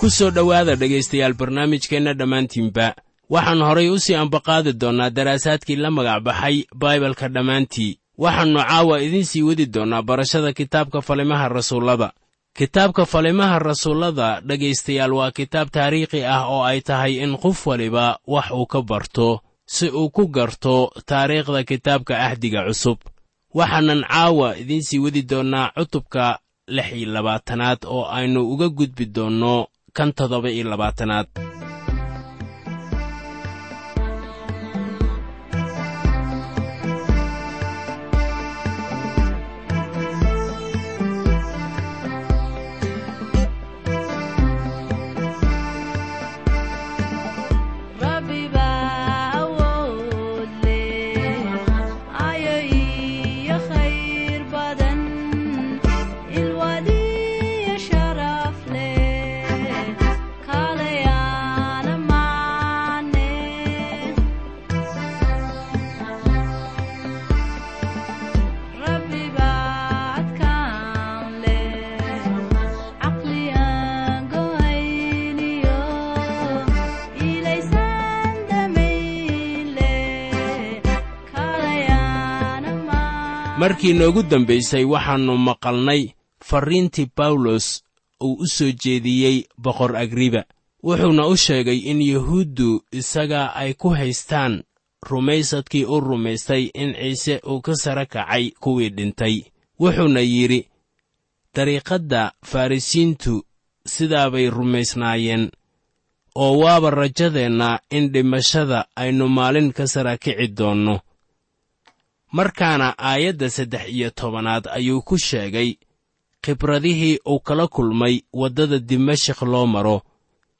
ku soo dhowaada dhegaystayaal barnaamijkeenna dhammaantiinba. Waxaan horay u sii ambaqaadi doonnaa daraasaadkii la magac baxay baibalka dhammaantii waxaannu caawa idiin sii wadi doonnaa barashada kitaabka falimaha rasuullada. Kitaabka falimaha rasuullada dhegaystayaal waa kitaab taariikhi ah oo ay tahay in qof waliba wax uu ka barto si uu ku garto taariikhda kitaabka ahdiga cusub. Waxaanan caawa idiin sii wadi doonnaa cutubka lix iyo labaatanaad oo aynu uga gudbi doonno kan toddoba iyo labaatanaad markii noogu dambaysay waxaannu maqalnay farriintii bawlos uu u soo jeediyey boqor agriba wuxuuna u sheegay in yuhuuddu isaga ay ku haystaan rumaysadkii u rumaystay in ciise uu ka sara kacay kuwii dhintay. Wuxuuna yidhi dariiqadda farrisiintu sidaabay rumaysnaayeen oo waaba rajadeenna in dhimashada aynu maalin ka sara kici doonno markaana aayadda saddex iyo tobanaad ayuu ku sheegay khibradihii uu kala kulmay waddada dimashik loo maro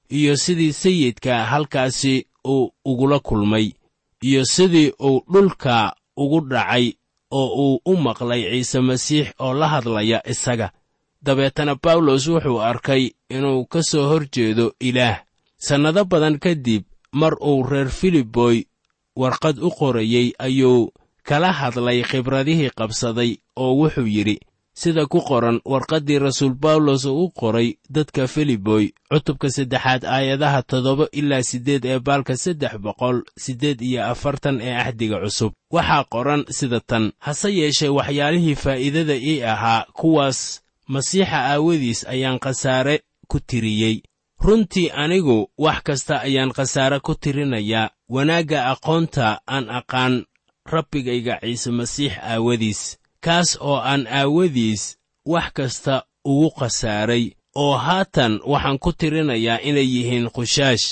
iyo sidii sayidka halkaasi uu ugula kulmay iyo sidii uu dhulka ugu dhacay oo uu u maqlay ciise masiix oo la hadlaya isaga. Dabeetana bawlos wuxuu arkay inuu ka soo hor jeedo ilaah. Sannado badan kadib mar uu reer filiboy warqad u qorayey ayuu kala hadlay khibradihii qabsaday oo wuxuu yidhi sida ku qoran warqaddii rasuul bawlos uu u qoray dadka filiboy cutubka saddexaad aayadaha toddoba ilaa siddeed ee baalka saddex boqol siddeed iyo afartan ee axdiga cusub. Waxaa qoran sida tan hase yeeshee waxyaalihii faa'iidada ii ahaa kuwaas masiixa aawadiis ayaan khasaare ku tiriyey. Runtii anigu wax kasta ayaan khasaare ku tirinayaa. Wanaagga aqoonta aan aqaan rabbigayga ciise masiix aawadiis kaas oo aan aawadiis wax kasta ugu khasaaray oo haatan waxaan ku tirinayaa inay yihiin khusaash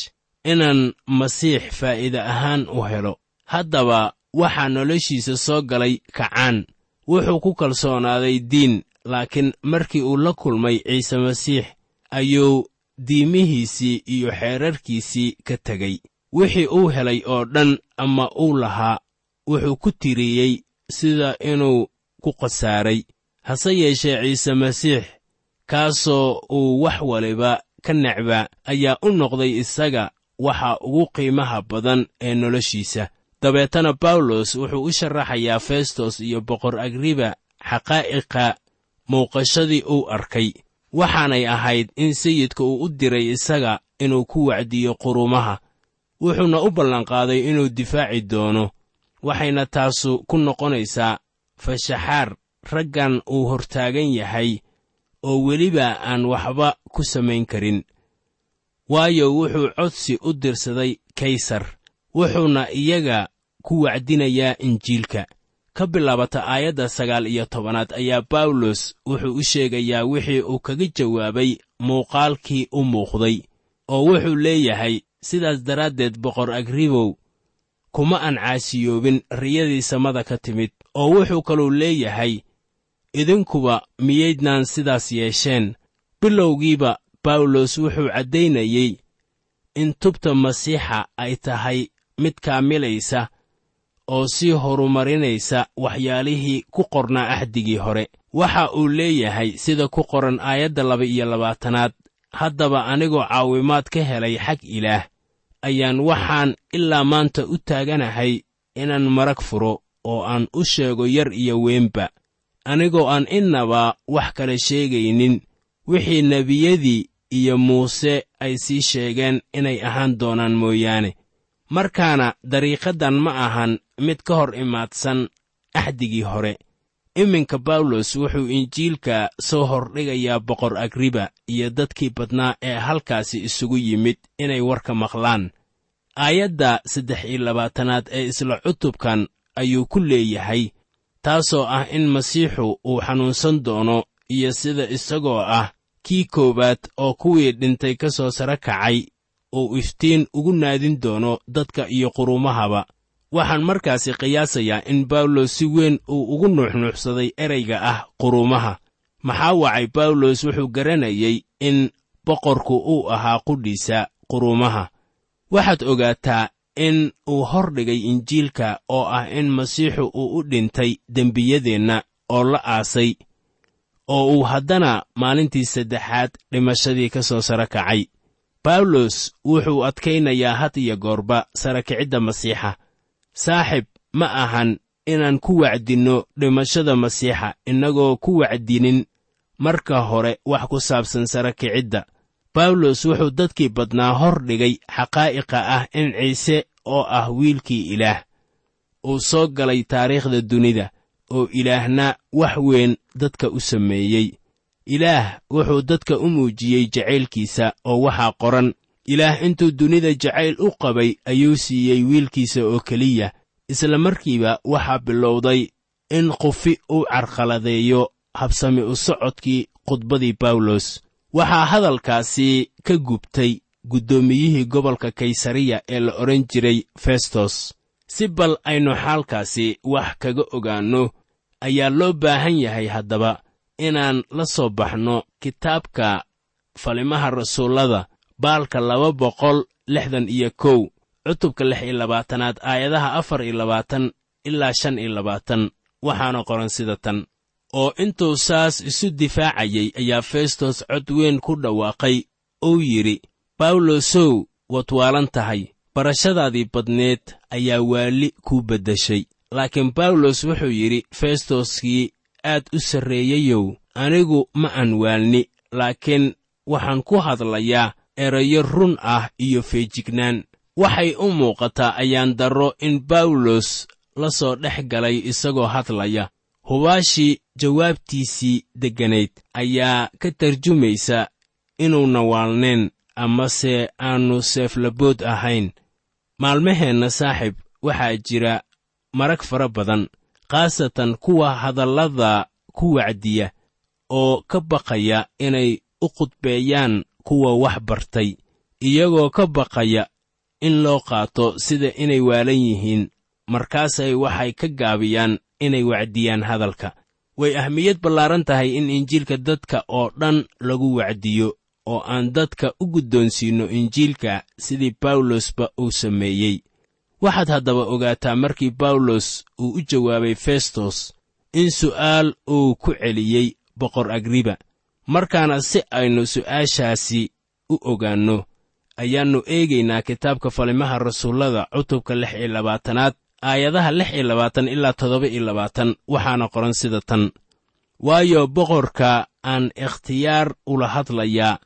inaan masiix faa'iide ahaan u helo. Haddaba waxaa noloshiisa soo galay kacaan wuxuu ku kalsoonaaday diin laakiin markii uu la kulmay ciise masiix ayuu diimihiisii iyo xeerarkiisii ka tegey wixii uu helay oo dhan ama uu lahaa wuxuu ku tiriyey sida inuu ku khasaaray. Hase yeeshee ciise masiix kaasoo uu wax waliba ka necba ayaa u noqday isaga waxa ugu qiimaha badan ee noloshiisa. Dabeetana bawlos wuxuu u sharaxayaa festos iyo boqor agriba xaqaa'iqa muuqashadii uu arkay waxaanay ahayd in sayidka uu u diray isaga inuu ku wacdiyo qurumaha. Wuxuuna u ballanqaaday inuu difaaci doono waxayna taasu ku noqonaysaa fashaxaar raggan uu hortaagan yahay oo weliba aan waxba ku samayn karin. Waayo wuxuu codsi u dirsaday kaysar wuxuuna iyaga ku wacdinayaa injiilka. Ka bilaabata aayadda sagaal iyo tobanaad ayaa bawlos wuxuu u sheegayaa wixii uu kaga jawaabay muuqaalkii u muuqday oo wuxuu leeyahay sidaas daraaddeed boqor agribow kuma aan caasiyoobin riyadii samada ka timid oo wuxuu kaluu leeyahay idinkuba miyaydnaan sidaas yeesheen. Bilowgiiba bawlos wuxuu caddaynayey in tubta masiixa ay tahay mid kaamilaysa oo sii horumarinaysa waxyaalihii ku qornaa axdigii hore. Waxa uu leeyahay sida ku qoran aayadda laba iyo labaatanaad haddaba anigoo caawimaad ka helay xag ilaah ayaan waxaan ilaa maanta u taaganahay inaan marag furo oo aan u sheego yar iyo weynba. Anigoo aan innaba wax kale sheegaynin wixii nebiyadii iyo muuse ay sii sheegeen inay ahaan doonaan mooyaane. Markaana dariiqaddan ma ahan mid ka hor imaadsan axdigii hore iminka bawlos wuxuu injiilka soo hordhigayaa boqor agriba iyo dadkii badnaa ee halkaasi isugu yimid inay warka maqlaan. Aayadda saddex iyo labaatanaad ee isla cutubkan ayuu ku leeyahay taasoo ah in masiixu uu xanuunsan doono iyo sida isagoo ah kii koowaad oo kuwii dhintay ka soo sare kacay uu iftiin ugu naadin doono dadka iyo qurumahaba waxaan markaasi qiyaasayaa in bawlos si weyn uu ugu nuuxnuuxsaday ereyga ah qurumaha. Maxaa wacay bawlos wuxuu garanayey in boqorku uu ahaa qudhiisa qurumaha. Waxaad ogaataa in uu hor dhigay injiilka oo ah in masiixu uu u dhintay dembiyadeenna oo la aasay oo uu haddana maalintii saddexaad dhimashadii ka soo sare kacay. Bawlos wuxuu adkaynayaa had iyo goorba sara kicidda masiixa saaxib ma ahan inaan ku wacdinno dhimashada masiixa innagoo ku wacdinin marka hore wax ku saabsan sara kicidda bawlos wuxuu dadkii badnaa hor dhigay xaqaa'iqa ah in ciise oo ah wiilkii ilaah uu soo galay taariikhda dunida oo ilaahna wax weyn dadka u sameeyey. Ilaah wuxuu dadka u muujiyey jacaylkiisa oo waxaa qoran ilaah intuu dunida jacayl u qabay ayuu siiyey wiilkiisa oo keliya isla markiiba waxaa bilowday in qufi uu carqaladeeyo habsami u socodkii khudbadii bawlos waxaa hadalkaasi ka gubtay guddoomiyihii gobolka kaysariya ee la odhan jiray festos si bal aynu xaalkaasi wax kaga ogaanno ayaa loo baahan yahay haddaba inaan la soo baxno kitaabka falimaha rasuullada baalka laba boqol lixdan iyo kow cutubka lix iyo labaatanaad aayadaha afar iyo labaatan ilaa shan iyo labaatan. Waxaana qoran sida tan. Oo intuu saas isu difaacayey ayaa festos cod weyn ku dhawaaqay. Uu yidhi bawlosow waad waalan tahay. Barashadaadii badneed ayaa waali kuu beddeshay laakiin bawlos wuxuu yidhi festoskii aad u sarreeyeyow anigu ma aan waalni laakiin waxaan ku hadlayaa erayo run ah iyo feejignaan. Waxay u muuqataa ayaan darro in bawlos la soo dhex galay isagoo hadlaya. Hubaashii jawaabtiisii degganayd ayaa ka tarjumaysa inuuna waalneen amase aannu seeflabood ahayn. Maalmaheenna saaxib waxaa jira marag fara badan khaasatan kuwa hadallada ku wacdiya oo ka baqaya inay u khudbeeyaan kuwa wax bartay iyagoo ka baqaya in loo qaato sida inay waalan yihiin. Markaasay waxay ka gaabiyaan inay wacdiyaan hadalka. Way ahmiyad ballaaran tahay in injiilka dadka oo dhan lagu wacdiyo oo aan dadka u guddoonsiinno injiilka sidii bawlosba uu sameeyey. Waxaad haddaba ogaataa markii bawlos uu u jawaabay festos in su'aal uu ku celiyey boqor agriba markaana si aynu su'aashaasi u ogaanno ayaannu eegaynaa kitaabka falimaha rasuullada cutubka lix iyo labaatanaad aayadaha lix iyo labaatan ilaa toddoba iyo labaatan waxaana qoran sida tan. Waayo boqorka aan ikhtiyaar ula hadlayaa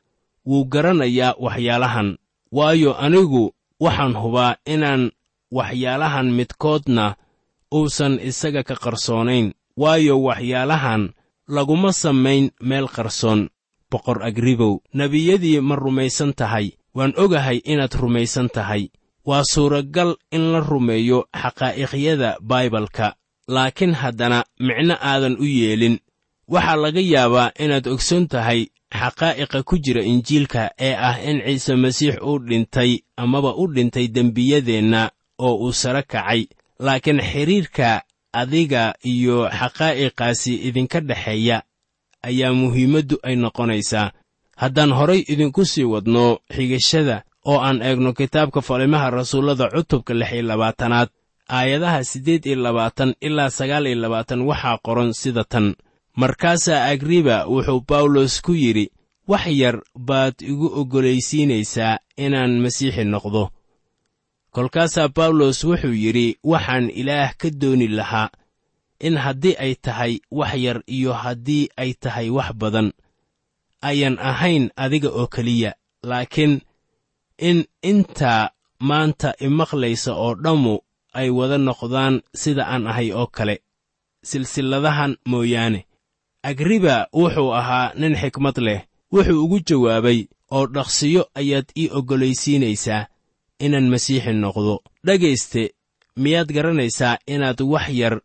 wuu garanayaa waxyaalahan. Waayo anigu waxaan hubaa inaan waxyaalahan midkoodna uusan isaga ka qarsoonayn. Waayo waxyaalahan laguma samayn meel qarsoon. Boqor agribow nebiyadii ma rumaysan tahay. Waan ogahay inaad rumaysan tahay. Waa suuragal in la rumeeyo xaqaa'iqyada baibalka laakiin haddana micno aadan u yeelin. Waxaa laga yaabaa inaad ogsoon tahay xaqaa'iqa ku jira injiilka ee ah in ciise masiix uu dhintay amaba u dhintay dembiyadeenna oo uu sare kacay. Laakiin xidhiirka adiga iyo xaqaa'iqaasi idinka dhexeeya ayaa muhiimaddu ay noqonaysaa. Haddaan horay idinku sii wadno xigashada oo aan eegno kitaabka falimaha rasuullada cutubka lix iyo labaatanaad aayadaha siddeed iyo labaatan ilaa sagaal iyo labaatan waxaa qoran sida tan. Markaasaa agriba wuxuu bawlos ku yidhi wax yar baad igu oggolaysiinaysaa inaan masiixi noqdo kolkaasaa bawlos wuxuu yidhi waxaan ilaah ka dooni lahaa in haddii ay tahay wax yar iyo haddii ay tahay wax badan ayan ahayn adiga oo keliya. Laakiin in intaa maanta imaqlaysa oo dhammu ay wada noqdaan sida aan ahay oo kale silsilladahan mooyaane. Agriba wuxuu ahaa nin xikmad leh. Wuxuu ugu jawaabay oo dhaqsiyo ayaad ii oggolaysiinaysaa inaan masiixi noqdo. Dhegayste miyaad garanaysaa inaad wax yar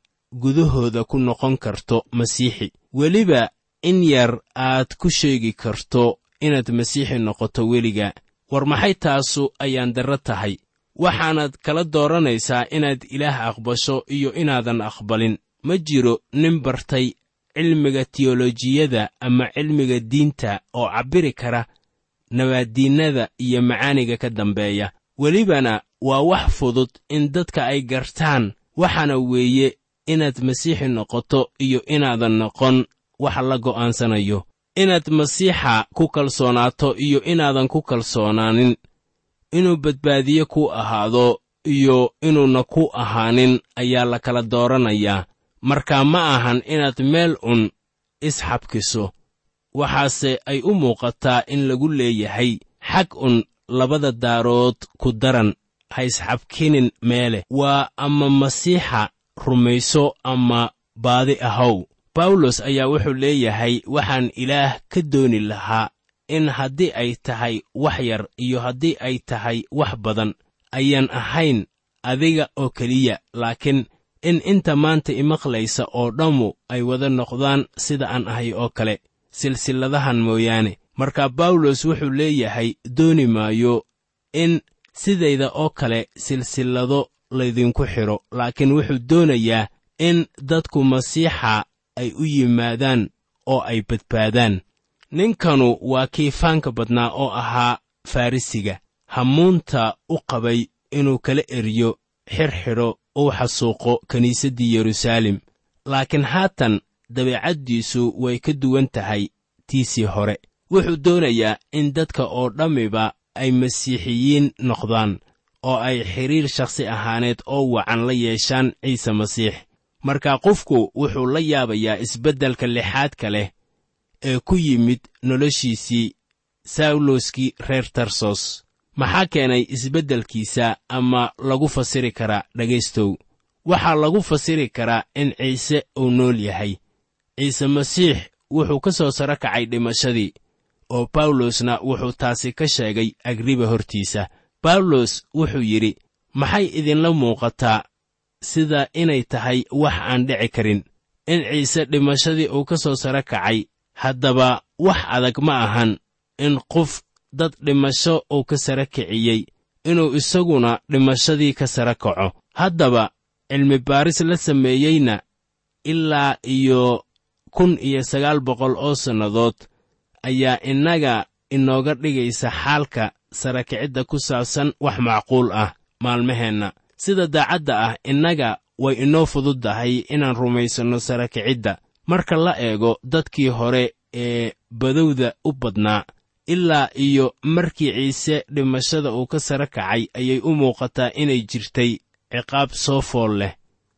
gudahooda ku noqon karto masiixi. Weliba in yar aad ku sheegi karto inaad masiixi noqoto weliga. War maxay taasu ayaan darro tahay? Waxaanaad kala dooranaysaa inaad ilaah aqbasho iyo inaadan aqbalin. Ma jiro nin bartay cilmiga tiyolojiyada ama cilmiga diinta oo cabbiri kara nabaaddiinnada iyo macaaniga ka dambeeya welibana waa wax fudud in dadka ay gartaan. Waxaana weeye inaad masiixi noqoto iyo inaadan noqon wax la go'aansanayo. Inaad masiixa ku kalsoonaato iyo inaadan ku kalsoonaanin. Inuu badbaadiye ku ahaado iyo inuuna ku ahaanin ayaa la kala dooranayaa marka ma ahan inaad meel un isxabkiso. Waxaase ay u muuqataa in lagu leeyahay xag un labada daarood ku daran ha isxabkinin meele. Waa ama masiixa rumayso ama baadi ahow. Bawlos ayaa wuxuu leeyahay waxaan ilaah ka dooni lahaa in haddii ay tahay wax yar iyo haddii ay tahay wax badan ayaan ahayn adiga oo keliya. Laakiin in inta maanta imaqlaysa oo dhammu ay wada noqdaan sida aan ahay oo kale silsilladahan mooyaane marka bawlos wuxuu leeyahay dooni maayo in sidayda oo kale silsillado laydinku xidho laakiin wuxuu doonayaa in dadku masiixa ay u yimaadaan oo ay badbaadaan. Ninkanu waa kii faanka badnaa oo ahaa farrisiga hamuunta u qabay inuu kala eriyo xirxidho uu xasuuqo kiniisaddii yeruusaalem laakiin haatan dabeecaddiisu way ka duwan tahay tiisii hore wuxuu doonayaa in dadka oo dhammiba ay masiixiyiin noqdaan oo ay xidhiir shakhsi ahaaneed oo wacan la yeeshaan ciise masiix. Marka qofku wuxuu la yaabayaa isbeddelka lixaadka leh ee ku yimid noloshiisii sawloskii reer tarsos. Maxaa keenay isbeddelkiisa ama lagu fasiri karaa dhegaystow? Waxaa lagu fasiri karaa in ciise uu nool yahay. Ciise masiix wuxuu ka soo saro kacay dhimashadii oo bawlosna wuxuu taasi ka sheegay agriba hortiisa. Bawlos wuxuu yidhi maxay idinla muuqataa sida inay tahay wax aan dhici karin? In ciise dhimashadii uu ka soo saro kacay haddaba wax adag ma ahan in qof dad dhimasho uu ka sara kiciyey inuu isaguna dhimashadii ka sara kaco. Haddaba cilmi baaris la sameeyeyna ilaa iyo kun iyo sagaal boqol oo sannadood ayaa innaga inooga dhigaysa xaalka sarakicidda ku saabsan wax macquul ah maalmaheenna. Sida daacadda ah innaga way inoo fududdahay inaan rumaysanno sarakicidda marka la eego dadkii hore ee badowda u badnaa ilaa iyo markii ciise dhimashada uu ka sara kacay ayay u muuqataa inay jirtay ciqaab soo fool leh.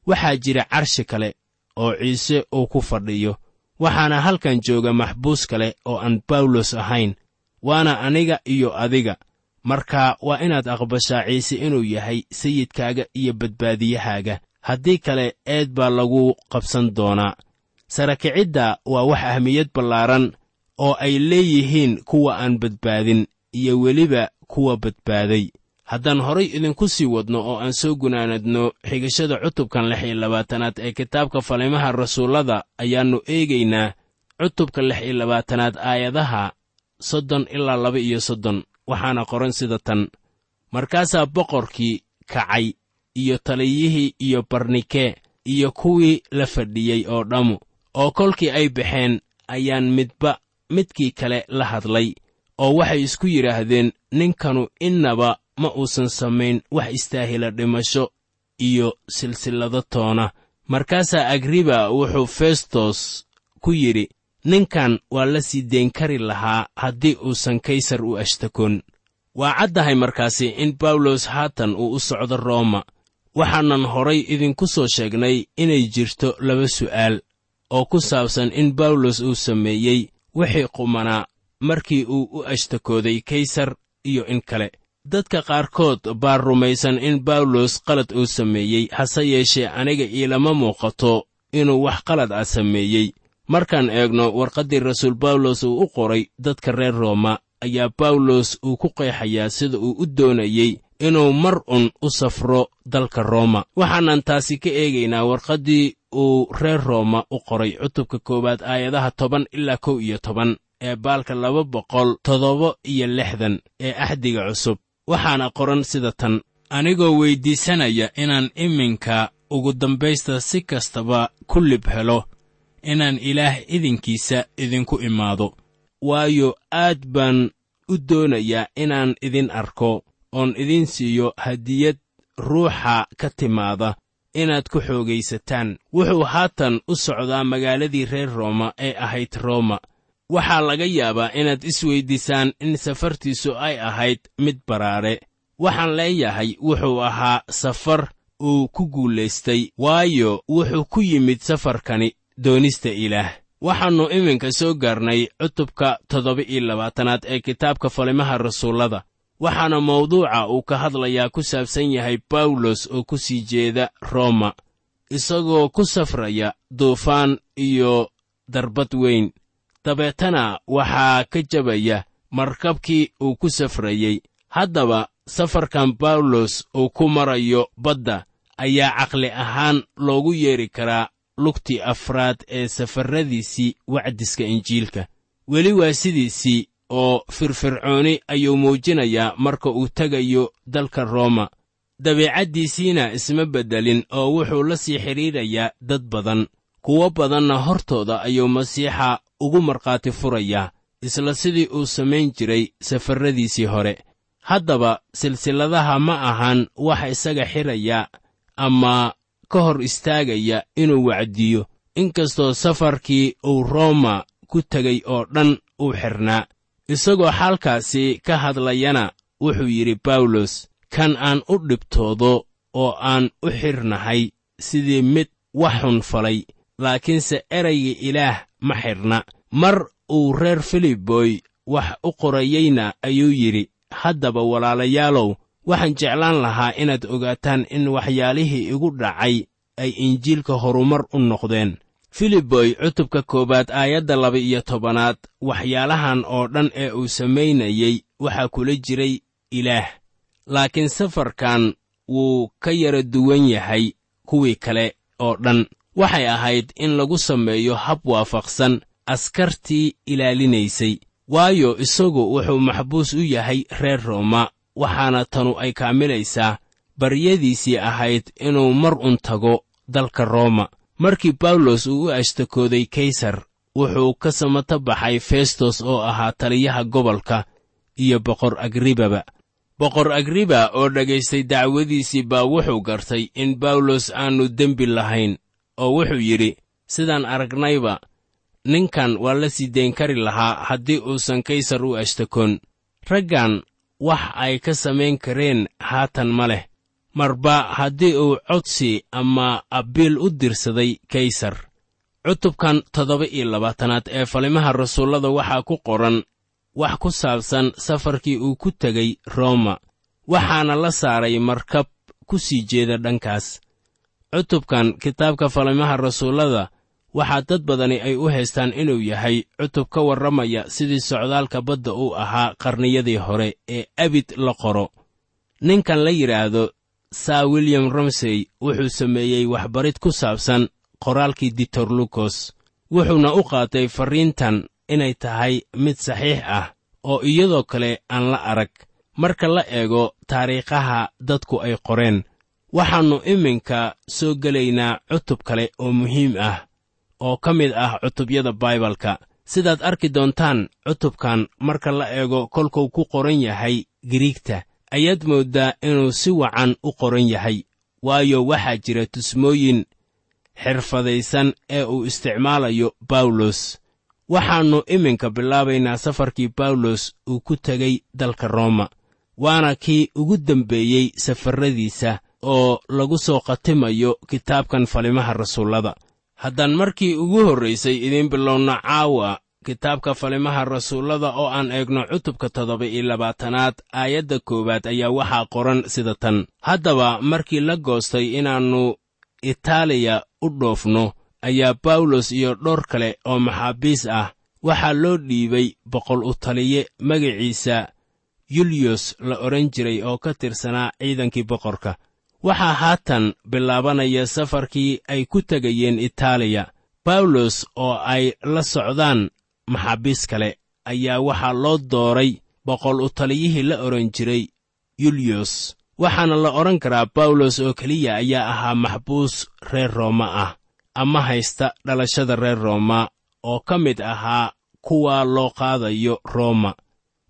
Waxaa jira carshi kale oo ciise uu ku fadhiyo waxaana halkan jooga maxbuus kale oo aan bawlos ahayn waana aniga iyo adiga. Marka waa inaad aqbashaa ciise inuu yahay sayidkaaga iyo badbaadiyahaaga. Haddii kale eed baa lagu qabsan doonaa. Sarakicidda waa wax ahmiyad ballaaran oo ay leeyihiin kuwa aan badbaadin iyo weliba kuwa badbaaday haddaan horay idinku sii wadno oo aan soo gunaanadno xigashada cutubkan lix iyo labaatanaad ee kitaabka falimaha rasuullada ayaannu eegaynaa cutubka lix iyo labaatanaad aayadaha soddon ilaa laba iyo soddon waxaana qoran sida tan. Markaasaa boqorkii kacay iyo taliyihii iyo barnikee iyo kuwii la fadhiyey oo dhammu oo kolkii ay baxeen ayaan midba midkii kale la hadlay oo waxay isku yidhaahdeen ninkanu innaba ma uusan samayn wax istaahila dhimasho iyo silsillado toona. Markaasaa agriba wuxuu festos ku yidhi ninkan waa la sii dayn kari lahaa haddii uusan kaysar u ashtakoon waa caddahay markaasi in bawlos haatan uu u socdo rooma waxaanan horay idinku soo sheegnay inay jirto laba su'aal oo ku saabsan in bawlos uu sameeyey wixii qumanaa markii uu u ashtakooday kaysar iyo in kale dadka qaarkood baa rumaysan in bawlos qalad uu sameeyey hase yeeshee aniga iilama muuqato inuu wax qalad ah sameeyey. Markaan eegno warqaddii rasuul bawlos uu u qoray dadka reer rooma ayaa bawlos uu ku qeexayaa sida uu u doonayey inuu mar un u safro dalka rooma. Waxaanan taasi ka eegaynaa warqaddii uu reer rooma u qoray cutubka koowaad aayadaha toban ilaa kow iyo toban ee baalka laba boqol toddoba iyo lixdan ee axdiga cusub waxaana qoran sida tan. Anigoo weyddiisanaya inaan iminka ugu dambaysta si kastaba ku lib helo inaan ilaah idinkiisa idinku imaado. Waayo aad baan u doonayaa inaan idin arko oon idin siiyo hadiyad ruuxa ka timaada inaad ku xoogaysataan. Wuxuu haatan u socdaa magaaladii reer rooma ee ahayd rooma waxaa laga yaabaa inaad isweyddiisaan in safartiisu ay ahayd mid baraare. Waxaan leeyahay wuxuu ahaa safar uu ku guulaystay waayo wuxuu ku yimid safarkani doonista ilaah. Waxaannu iminka soo gaarnay cutubka toddoba iyo labaatanaad ee kitaabka falimaha rasuullada. Waxaana mawduuca uu ka hadlayaa ku saabsan yahay bawlos oo ku sii jeeda rooma isagoo ku safraya duufaan iyo darbad weyn dabeetana waxaa ka jabaya markabkii uu ku safrayey haddaba safarkan bawlos uu ku marayo badda ayaa caqli ahaan loogu yeedhi karaa lugtii afraad ee safarradiisii wacdiska injiilka. Weli waa sidiisii oo firfircooni ayuu muujinayaa marka uu tegayo dalka rooma. Dabeecaddiisiina isma beddelin oo wuxuu la sii xidhiidhayaa dad badan kuwo badanna hortooda ayuu masiixa ugu markhaati furayaa isla sidii uu samayn jiray safarradiisii hore. Haddaba silsilladaha ma ahan wax isaga xidhaya ama ka hor istaagaya inuu wacdiyo. Inkastoo safarkii uu rooma ku tegay oo dhan uu xidhnaa isagoo xaalkaasi ka hadlayana wuxuu yidhi bawlos kan aan u dhibtoodo oo aan u xidhnahay sidii mid wax xun falay laakiinse erayga ilaah ma xidhna mar uu reer filiboy wax u qorayeyna ayuu yidhi haddaba walaalayaalow waxaan jeclaan lahaa inaad ogaataan in waxyaalihii igu dhacay ay injiilka horumar u noqdeen. Filiboy cutubka koowaad aayadda laba iyo tobanaad waxyaalahan oo dhan ee uu samaynayey waxaa kula jiray ilaah. Laakiin safarkan wuu ka yara duwan yahay kuwii kale oo dhan waxay ahayd in lagu sameeyo hab waafaqsan askartii ilaalinaysay. Waayo isagu wuxuu maxbuus u yahay reer rooma waxaana tanu ay kaamilaysaa baryadiisii ahayd inuu mar un tago dalka rooma markii bawlos uu u ashtakooday kaysar wuxuu ka samato baxay festos oo ahaa taliyaha gobolka iyo boqor agribaba. Boqor agriba oo dhagaystay dacwadiisii baa wuxuu gartay in bawlos aannu dembi lahayn oo wuxuu yidhi sidaan aragnayba ninkan waa la sii dayn kari lahaa haddii uusan kaysar u ashtakoon raggan wax ay ka samayn kareen haatan ma leh. Marba haddii uu codsi ama abbiil u dirsaday kaysar. Cutubkan toddoba iyo labaatanaad ee falimaha rasuullada waxaa ku qoran wax ku saabsan safarkii uu ku tegey rooma waxaana la saaray markab ku sii jeeda dhankaas cutubkan kitaabka falimaha rasuullada waxaa dad badani ay u haystaan inuu yahay cutub ka warramaya sidii socdaalka badda uu ahaa qarniyadii hore ee abid la qoro. Ninkan la yidhaahdo sir william ramsey wuxuu sameeyey waxbarid ku saabsan qoraalkii ditorlukos wuxuuna u qaatay farriintan inay tahay mid saxiix ah oo iyadoo kale aan la arag. Marka la eego taariikhaha dadku ay qoreen waxaannu iminka soo gelaynaa cutub kale oo muhiim ah oo ka mid ah cutubyada baibalka. Sidaad arki doontaan cutubkan marka la eego kolkuu ku qoran yahay giriigta ayaad mooddaa inuu si wacan u qoran yahay waayo waxaa jira tusmooyin xirfadaysan ee uu isticmaalayo bawlos waxaannu iminka bilaabaynaa safarkii bawlos uu ku tegey dalka rooma waana kii ugu dembeeyey safarradiisa oo lagu soo khatimayo kitaabkan falimaha rasuullada. Haddaan markii ugu horraysay idiin bilowno caawa kitaabka falimaha rasuullada oo aan eegno cutubka toddoba iyo labaatanaad aayadda koowaad ayaa waxaa qoran sida tan. Haddaba markii la goostay inaannu itaaliya u dhoofno ayaa bawlos iyo dhowr kale oo maxaabiis ah waxaa loo dhiibay boqol u taliye magaciisa yulyos la odhan jiray oo ka tirsanaa ciidankii boqorka waxaa haatan bilaabanaya safarkii ay ku tegayeen itaaliya. Bawlos oo ay la socdaan maxaabiis kale ayaa waxaa loo dooray boqol u taliyihii la odhan jiray yulyos waxaana la odhan karaa bawlos oo keliya ayaa ahaa maxbuus reer rooma ah ama haysta dhalashada reer rooma oo ka mid ahaa kuwa loo qaadayo rooma.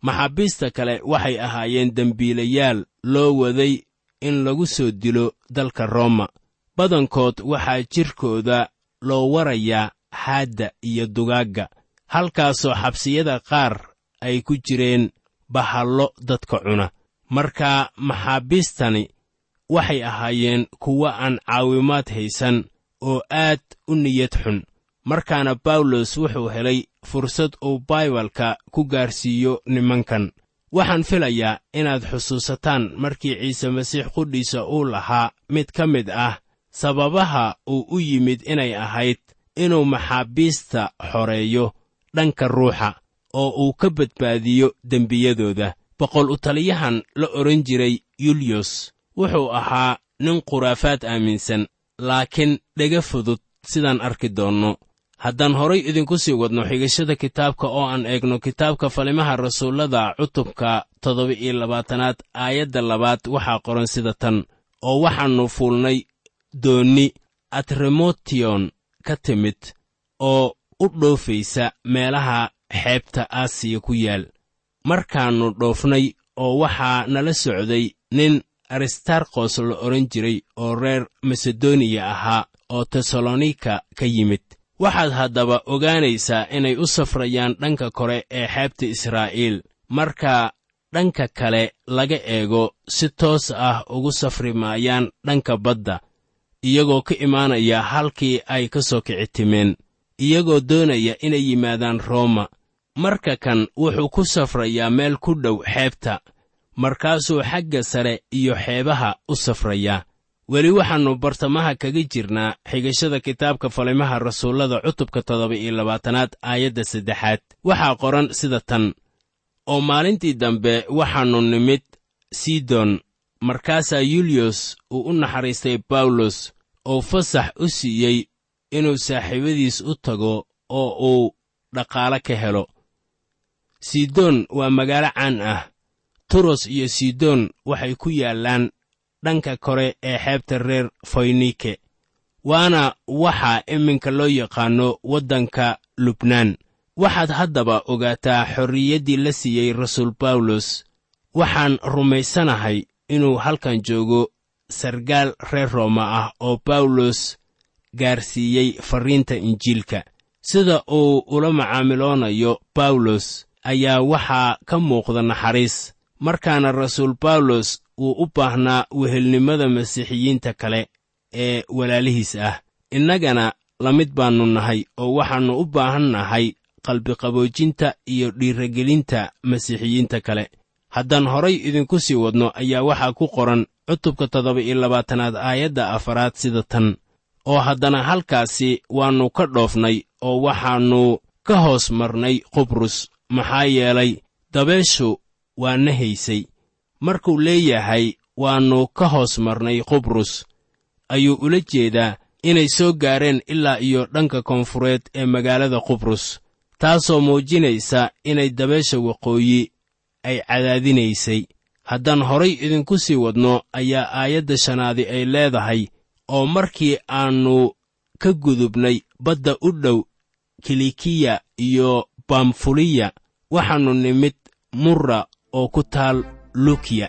Maxaabiista kale waxay ahaayeen dembiilayaal loo waday in lagu soo dilo dalka rooma badankood waxaa jidhkooda loo warayaa haadda iyo dugaagga halkaasoo xabsiyada qaar ay ku jireen bahallo dadka cuna. Marka maxaabiistani waxay ahaayeen kuwo aan caawimaad haysan oo aad u niyad xun markaana bawlos wuxuu helay fursad uu baibalka ku gaarsiiyo nimankan waxaan filayaa inaad xusuusataan markii ciise masiix qudhiisa uu lahaa mid ka mid ah sababaha uu u yimid inay ahayd inuu maxaabiista xoreeyo dhanka ruuxa oo uu ka badbaadiyo dembiyadooda. Boqol u taliyahan la odhan jiray yulyos wuxuu ahaa nin khuraafaad aaminsan laakiin dhega fudud sidaan arki doonno haddaan horay idinku sii wadno xigashada kitaabka oo aan eegno kitaabka falimaha rasuullada cutubka toddoba iyo labaatanaad aayadda labaad waxaa qoran sida tan oo waxaannu fuulnay doonni atremotion ka timid oo u dhoofaysa meelaha xeebta aasiya ku yaal. Markaannu dhoofnay oo waxaa nala socday nin aristarkos la odhan jiray oo reer masedoniya ahaa oo tesalonika ka yimid waxaad haddaba ogaanaysaa inay u safrayaan dhanka kore ee xeebta israa'iil. Marka dhanka kale laga eego si toos ah ugu safri maayaan dhanka badda iyagoo ka imaanaya halkii ay ka soo kici timeen iyagoo doonaya inay yimaadaan rooma. Marka kan wuxuu ku safrayaa meel ku dhow xeebta markaasuu xagga sare iyo xeebaha u safrayaa weli waxaannu bartamaha kaga jirnaa xigashada kitaabka falimaha rasuullada cutubka toddoba iyo labaatanaad aayadda saddexaad. Waxaa qoran sida tan. Oo maalintii dambe waxaannu nimid sidon markaasaa yulyos uu u naxariistay bawlos oo fasax u siiyey inuu saaxiibadiis u tago oo uu dhaqaale ka helo. Sidon waa magaalo caan ah. Turos iyo sidon waxay ku yaallaan dhanka kore ee xeebta reer foynike waana waxaa iminka loo yaqaanno waddanka lubnaan. Waxaad haddaba ogaataa xorriyaddii la siiyey rasuul bawlos waxaan rumaysanahay inuu halkan joogo sargaal reer rooma ah oo bawlos gaarsiiyey farriinta injiilka. Sida uu ula macaamiloonayo bawlos ayaa waxaa ka muuqda naxariis. Markaana rasuul bawlos wuu u baahnaa wehelnimada masiixiyiinta kale ee walaalihiis ah. Innagana la mid baannu nahay oo waxaannu u baahan nahay qalbiqaboojinta iyo dhiiragelinta masiixiyiinta kale. Haddaan horay idinku sii wadno ayaa waxaa ku qoran cutubka toddoba iyo labaatanaad aayadda afaraad sida tan oo haddana halkaasi waannu ka dhoofnay oo waxaannu ka hoos marnay qubrus maxaa yeelay dabeeshu waa na haysay markuu leeyahay waannu ka hoos marnay qubrus. Ayuu ula jeedaa inay soo gaareen ilaa iyo dhanka koonfureed ee magaalada qubrus taasoo muujinaysa inay dabeesha waqooyi ay cadaadinaysay. Haddaan horay idinku sii wadno ayaa aayadda shanaadi ay leedahay oo markii aannu ka gudubnay badda u dhow kilikiya iyo bamfuliya waxaannu nimid murra oo ku taal lukiya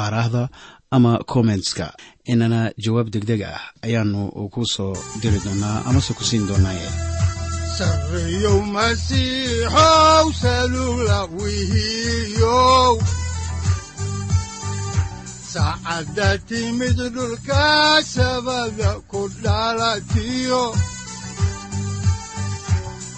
aaraahda ama kommentska inana jawaab degdeg ah ayaanu ku soo diri doonaa amase ku siin doonaaye sareyow timid dhulka sabada ku dhalatiyo